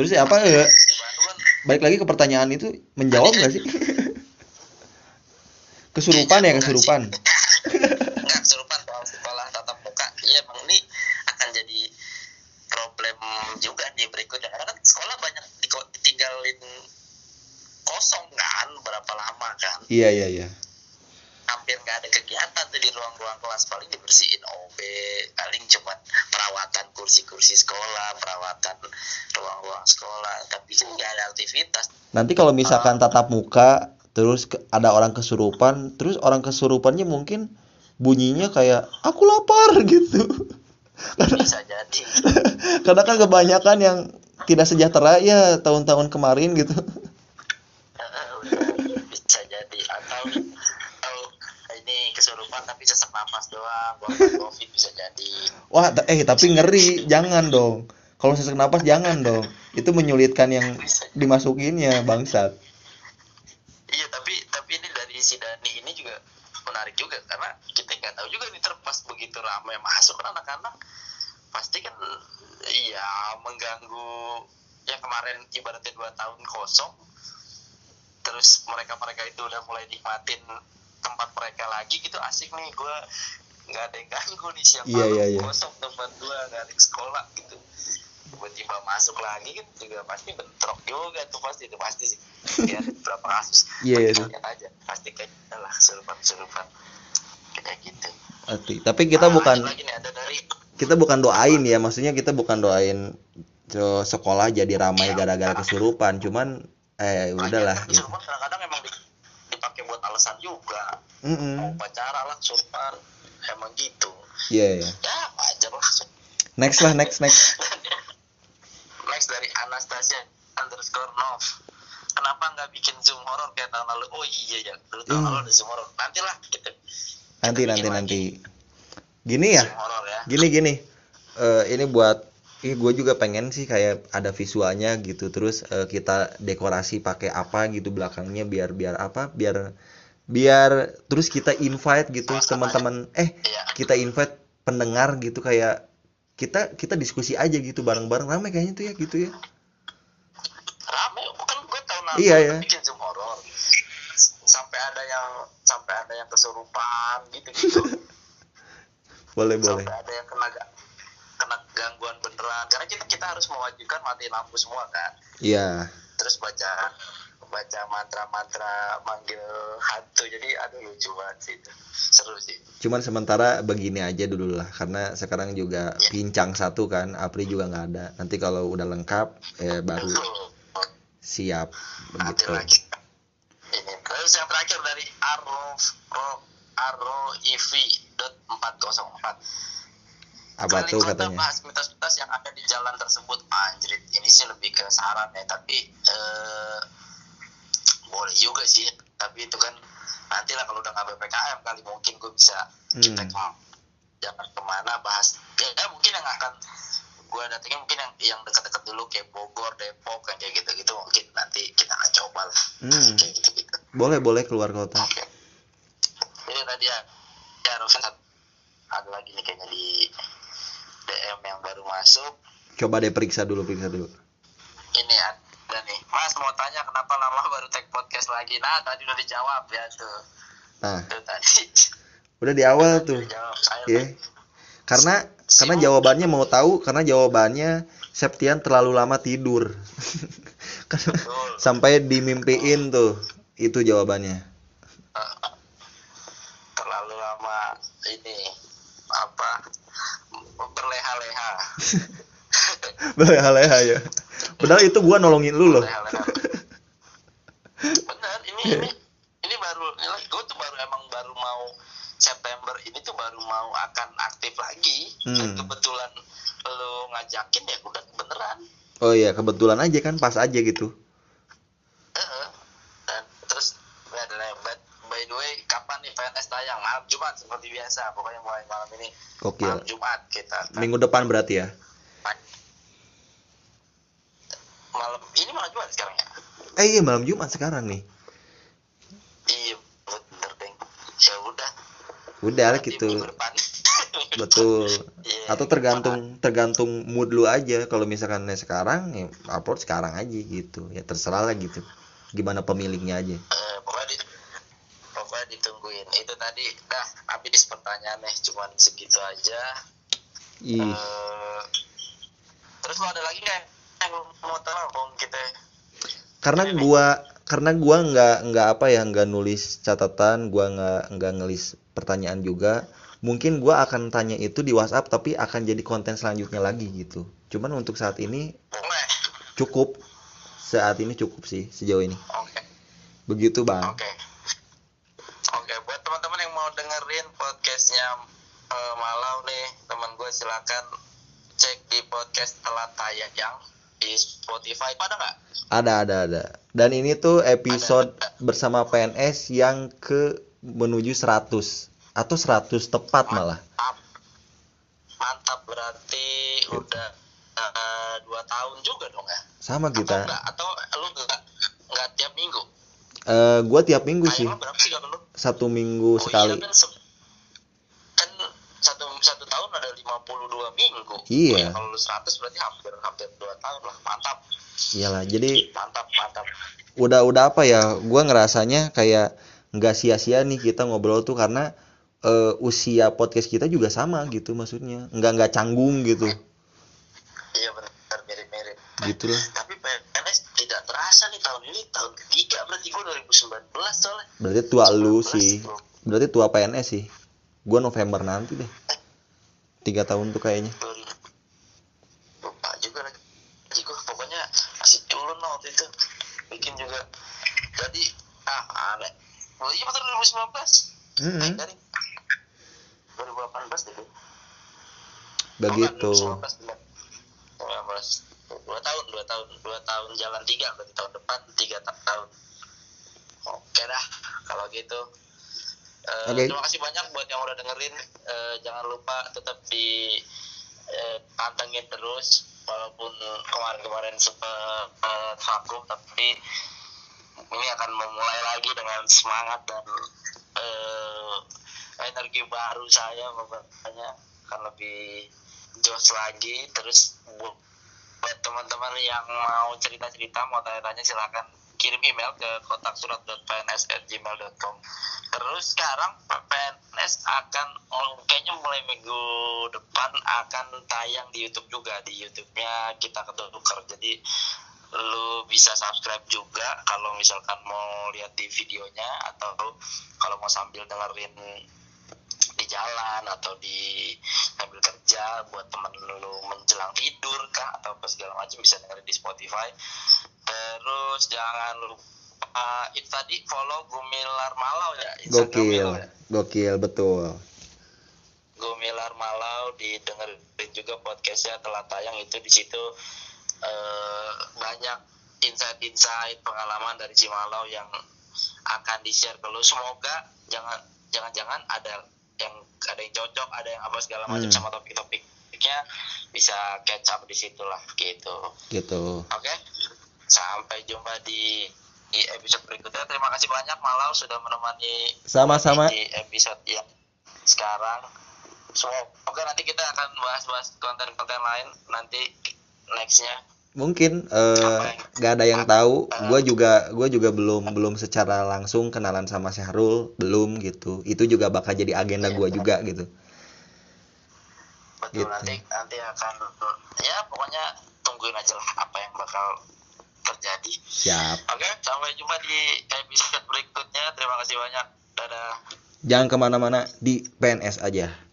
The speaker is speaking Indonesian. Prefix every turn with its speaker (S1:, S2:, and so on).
S1: terus ya apa ya balik lagi ke pertanyaan itu menjawab nggak sih? Kesurupan ya kesurupan.
S2: Nggak kesurupan soal sekolah tatap muka. Iya emang ini akan jadi problem juga di berikutnya. Karena kan sekolah banyak di- ditinggalin kosong kan berapa lama kan?
S1: Iya iya iya.
S2: Hampir nggak ada kegiatan tuh di ruang-ruang kelas. Paling dibersihin OB paling cuma perawatan kursi-kursi sekolah perawatan ruang-ruang sekolah tapi kan nggak ada aktivitas
S1: nanti kalau misalkan tatap muka terus ada orang kesurupan terus orang kesurupannya mungkin bunyinya kayak aku lapar gitu.
S2: Bisa jadi.
S1: karena kan kebanyakan yang tidak sejahtera ya tahun-tahun kemarin gitu.
S2: Bisa jadi. Atau atau ini kesurupan tapi sesak napas doang covid bisa jadi.
S1: Wah eh tapi ngeri. jangan dong kalau sesak napas jangan dong. Itu menyulitkan yang dimasukinnya bangsat.
S2: Iya tapi tapi ini dari si Dani ini juga menarik juga karena kita nggak tahu juga nih terpas begitu ramai masuk kan anak-anak pasti kan iya mengganggu ya kemarin ibaratnya dua tahun kosong terus mereka mereka itu udah mulai nikmatin tempat mereka lagi gitu asik nih gue nggak ada yang ganggu nih siapa
S1: Iya, iya, iya.
S2: kosong tempat gue nggak ada yang sekolah gitu tiba-tiba masuk lagi kan juga pasti bentrok juga tuh pasti itu pasti sih. Ya berapa kasus?
S1: Iya, iya,
S2: Tapi lihat aja pasti kayak lah serupan serupan kayak gitu.
S1: Hati. tapi kita
S2: Ah,
S1: bukan
S2: lagi nih ada dari
S1: kita bukan doain ya maksudnya kita bukan doain sekolah jadi ramai gara-gara kesurupan cuman eh udahlah
S2: Lagian
S1: gitu.
S2: kesurupan kadang-kadang emang di- dipakai buat alasan juga. Mau
S1: Mm-mm.
S2: upacara lah kesurupan emang gitu.
S1: Iya iya.
S2: Ya wajar lah.
S1: Next lah next next
S2: dari Anastasia underscore Nov kenapa nggak bikin horror kayak tahun lalu oh iya ya dulu tahun
S1: Hmm.
S2: lalu ada zoom horror nantilah kita
S1: nanti
S2: kita
S1: nanti nanti. gini ya?
S2: Ya.
S1: Gini gini. Eh, ini buat Ih, gue juga pengen sih kayak ada visualnya gitu. Terus eh, kita dekorasi pakai apa gitu belakangnya biar biar apa? Biar biar terus kita invite gitu teman-teman. eh
S2: iya.
S1: kita invite pendengar gitu kayak kita kita diskusi aja gitu bareng-bareng. Ramai kayaknya tuh ya gitu ya.
S2: Rame bukan gue tahun lalu
S1: Iya, iya.
S2: bikin zoom yang sampai ada yang kesurupan gitu gitu
S1: boleh boleh.
S2: sampai ada yang kena kena gangguan beneran. Karena kita kita harus mewajibkan mati lampu semua kan?
S1: Iya.
S2: Terus baca baca mantra-mantra manggil hantu. Jadi aduh lucu banget sih itu. Seru sih.
S1: Cuman sementara begini aja dulu lah. Karena sekarang juga pincang satu kan Apri juga nggak ada. Nanti kalau udah lengkap eh baru siap begitu
S2: terus yang terakhir dari arro arro ev dot 404
S1: apa
S2: Kali
S1: tuh katanya?
S2: bahas mitos-mitos yang ada di jalan tersebut. Anjrit ini sih lebih ke saran ya tapi eh, boleh juga sih. Tapi itu kan nanti lah kalau udah nggak ppkm kali mungkin gue bisa kita
S1: Hmm.
S2: ke jangan ke mana bahas. Ya mungkin yang akan gue datengin mungkin yang yang dekat-dekat dulu kayak Bogor Depok kayak gitu-gitu mungkin nanti kita akan coba lah
S1: Hmm.
S2: kayak gitu-gitu
S1: boleh boleh keluar kota.
S2: Ini tadi ya, ya Rosan ada lagi nih kayaknya di DM yang baru masuk.
S1: coba deh periksa dulu periksa dulu.
S2: Ini ada nih, Mas mau tanya kenapa lama baru tag podcast lagi? Nah tadi udah dijawab ya tuh,
S1: nah.
S2: Tuh tadi.
S1: Udah di awal tuh. ya karena karena jawabannya mau tahu karena jawabannya Septian terlalu lama tidur. Sampai dimimpiin tuh itu jawabannya
S2: Terlalu lama ini apa berleha-leha.
S1: berleha-leha ya padahal itu gua nolongin lu loh.
S2: Bener, ini ini ini baru gue tuh baru emang baru mau September ini tuh baru mau akan aktif lagi dan
S1: Hmm.
S2: kebetulan lo ngajakin ya udah beneran
S1: oh iya kebetulan aja kan pas aja gitu
S2: Heeh. dan terus ya, dan, by, by the way kapan nih PNS tayang? Malam Jumat seperti biasa. Pokoknya mulai malam ini. Malam
S1: gokil
S2: Jumat kita.
S1: Minggu depan berarti ya?
S2: Malam ini malam Jumat sekarang ya?
S1: Eh iya malam Jumat sekarang nih.
S2: Iya bener deng ya udah.
S1: Udah lah gitu. betul.
S2: Iya,
S1: atau tergantung tergantung mood lu aja. Kalau misalkan sekarang ya upload sekarang aja gitu. Ya terserah lah gitu. Gimana pemiliknya aja.
S2: Eh, pokoknya di, ditungguin itu tadi. Dah habis pertanyaannya cuman segitu aja.
S1: Ih
S2: Eh, terus lu ada lagi nggak yang mau tahu kita
S1: karena gua karena gua nggak nggak apa ya nggak nulis catatan gua nggak nggak ngelis pertanyaan juga. Mungkin gua akan tanya itu di WhatsApp tapi akan jadi konten selanjutnya lagi gitu. Cuman untuk saat ini
S2: boleh
S1: cukup. Saat ini cukup sih sejauh ini.
S2: Oke.
S1: Begitu bang.
S2: Oke. Oke, buat teman-teman yang mau dengerin podcastnya eh, Malau nih, teman gue silakan cek di podcast telat tayang di Spotify. Pada nggak?
S1: ada ada ada dan ini tuh episode bersama PNS yang ke menuju 100 atau 100 tepat malah
S2: Mantap. Mantap berarti udah eh, dua tahun juga dong ya?
S1: sama
S2: Atau
S1: kita
S2: enggak? Atau lu nggak nggak tiap minggu?
S1: eh gua tiap minggu sih
S2: Tayang lu berapa sih kalau lu?
S1: satu minggu
S2: Oh
S1: sekali
S2: iya kan, se- kan satu satu tahun ada 52 minggu.
S1: Iya.
S2: Ya, kalau lu 100 berarti hampir hampir 2 tahun lah. Mantap.
S1: iyalah jadi
S2: Mantap, mantap.
S1: udah udah apa ya gua ngerasanya kayak nggak sia-sia nih kita ngobrol tuh karena eh, usia podcast kita juga sama gitu maksudnya nggak nggak canggung gitu
S2: Iya benar mirip-mirip.
S1: gitu lah
S2: Tapi PNS tidak terasa nih tahun ini tahun ketiga berarti gua 2019 soalnya.
S1: berarti tua lu
S2: 19,
S1: sih
S2: bro.
S1: berarti tua PNS sih gua November nanti deh tiga tahun tuh kayaknya
S2: 2000. Lupa juga lagi. Gua pokoknya masih culun lah waktu itu. Bikin juga. Jadi ah aneh. Oh iya betul 2019.
S1: Mm-mm.
S2: Naik dari 2018 deh.
S1: begitu
S2: Oh, 2019, benar. 19. dua tahun dua tahun dua tahun jalan tiga berarti tahun depan tiga ta- tahun oke dah kalau gitu Eh,
S1: Oke.
S2: terima kasih banyak buat yang udah dengerin. Eh, jangan lupa tetap di pantengin terus walaupun kemarin-kemarin sempat vakum tapi ini akan memulai lagi dengan semangat dan eh, energi baru saya pokoknya akan lebih jos lagi. Terus bu- buat teman-teman yang mau cerita-cerita mau tanya-tanya silakan kirim email ke kotak surat.pns@gmail.com terus sekarang PNS akan kayaknya mulai minggu depan akan tayang di YouTube juga. Di YouTube-nya kita ketukar. Jadi lu bisa subscribe juga kalau misalkan mau lihat di videonya atau kalau mau sambil dengerin di jalan atau di sambil kerja buat temen lu menjelang tidur kah atau apa segala macam bisa dengerin di Spotify. Terus jangan lupa itu tadi follow Gumilar Malau ya
S1: gokil
S2: ya?
S1: gokil betul
S2: Gumilar Malau didengerin juga podcastnya telah tayang itu di situ eh, banyak insight-insight pengalaman dari Cimalau yang akan di share ke lu semoga jangan jangan-jangan ada yang ada yang cocok ada yang apa segala macam
S1: Hmm.
S2: sama topik-topiknya bisa catch up di situ lah gitu
S1: gitu
S2: oke sampai jumpa di di episode berikutnya. Terima kasih banyak Malau sudah menemani
S1: sama-sama.
S2: di episode yang sekarang. Semoga nanti kita akan bahas-bahas konten-konten lain nanti nextnya.
S1: Mungkin eh gak ada yang tahu gue juga gue juga belum belum secara langsung kenalan sama Syahrul belum gitu. Itu juga bakal jadi agenda gue juga gitu.
S2: Betul
S1: Gitu.
S2: nanti nanti akan ya pokoknya tungguin aja lah apa yang bakal terjadi.
S1: Siap.
S2: Oke sampai jumpa di episode berikutnya. Terima kasih banyak. Dadah.
S1: Jangan ke mana-mana di PNS aja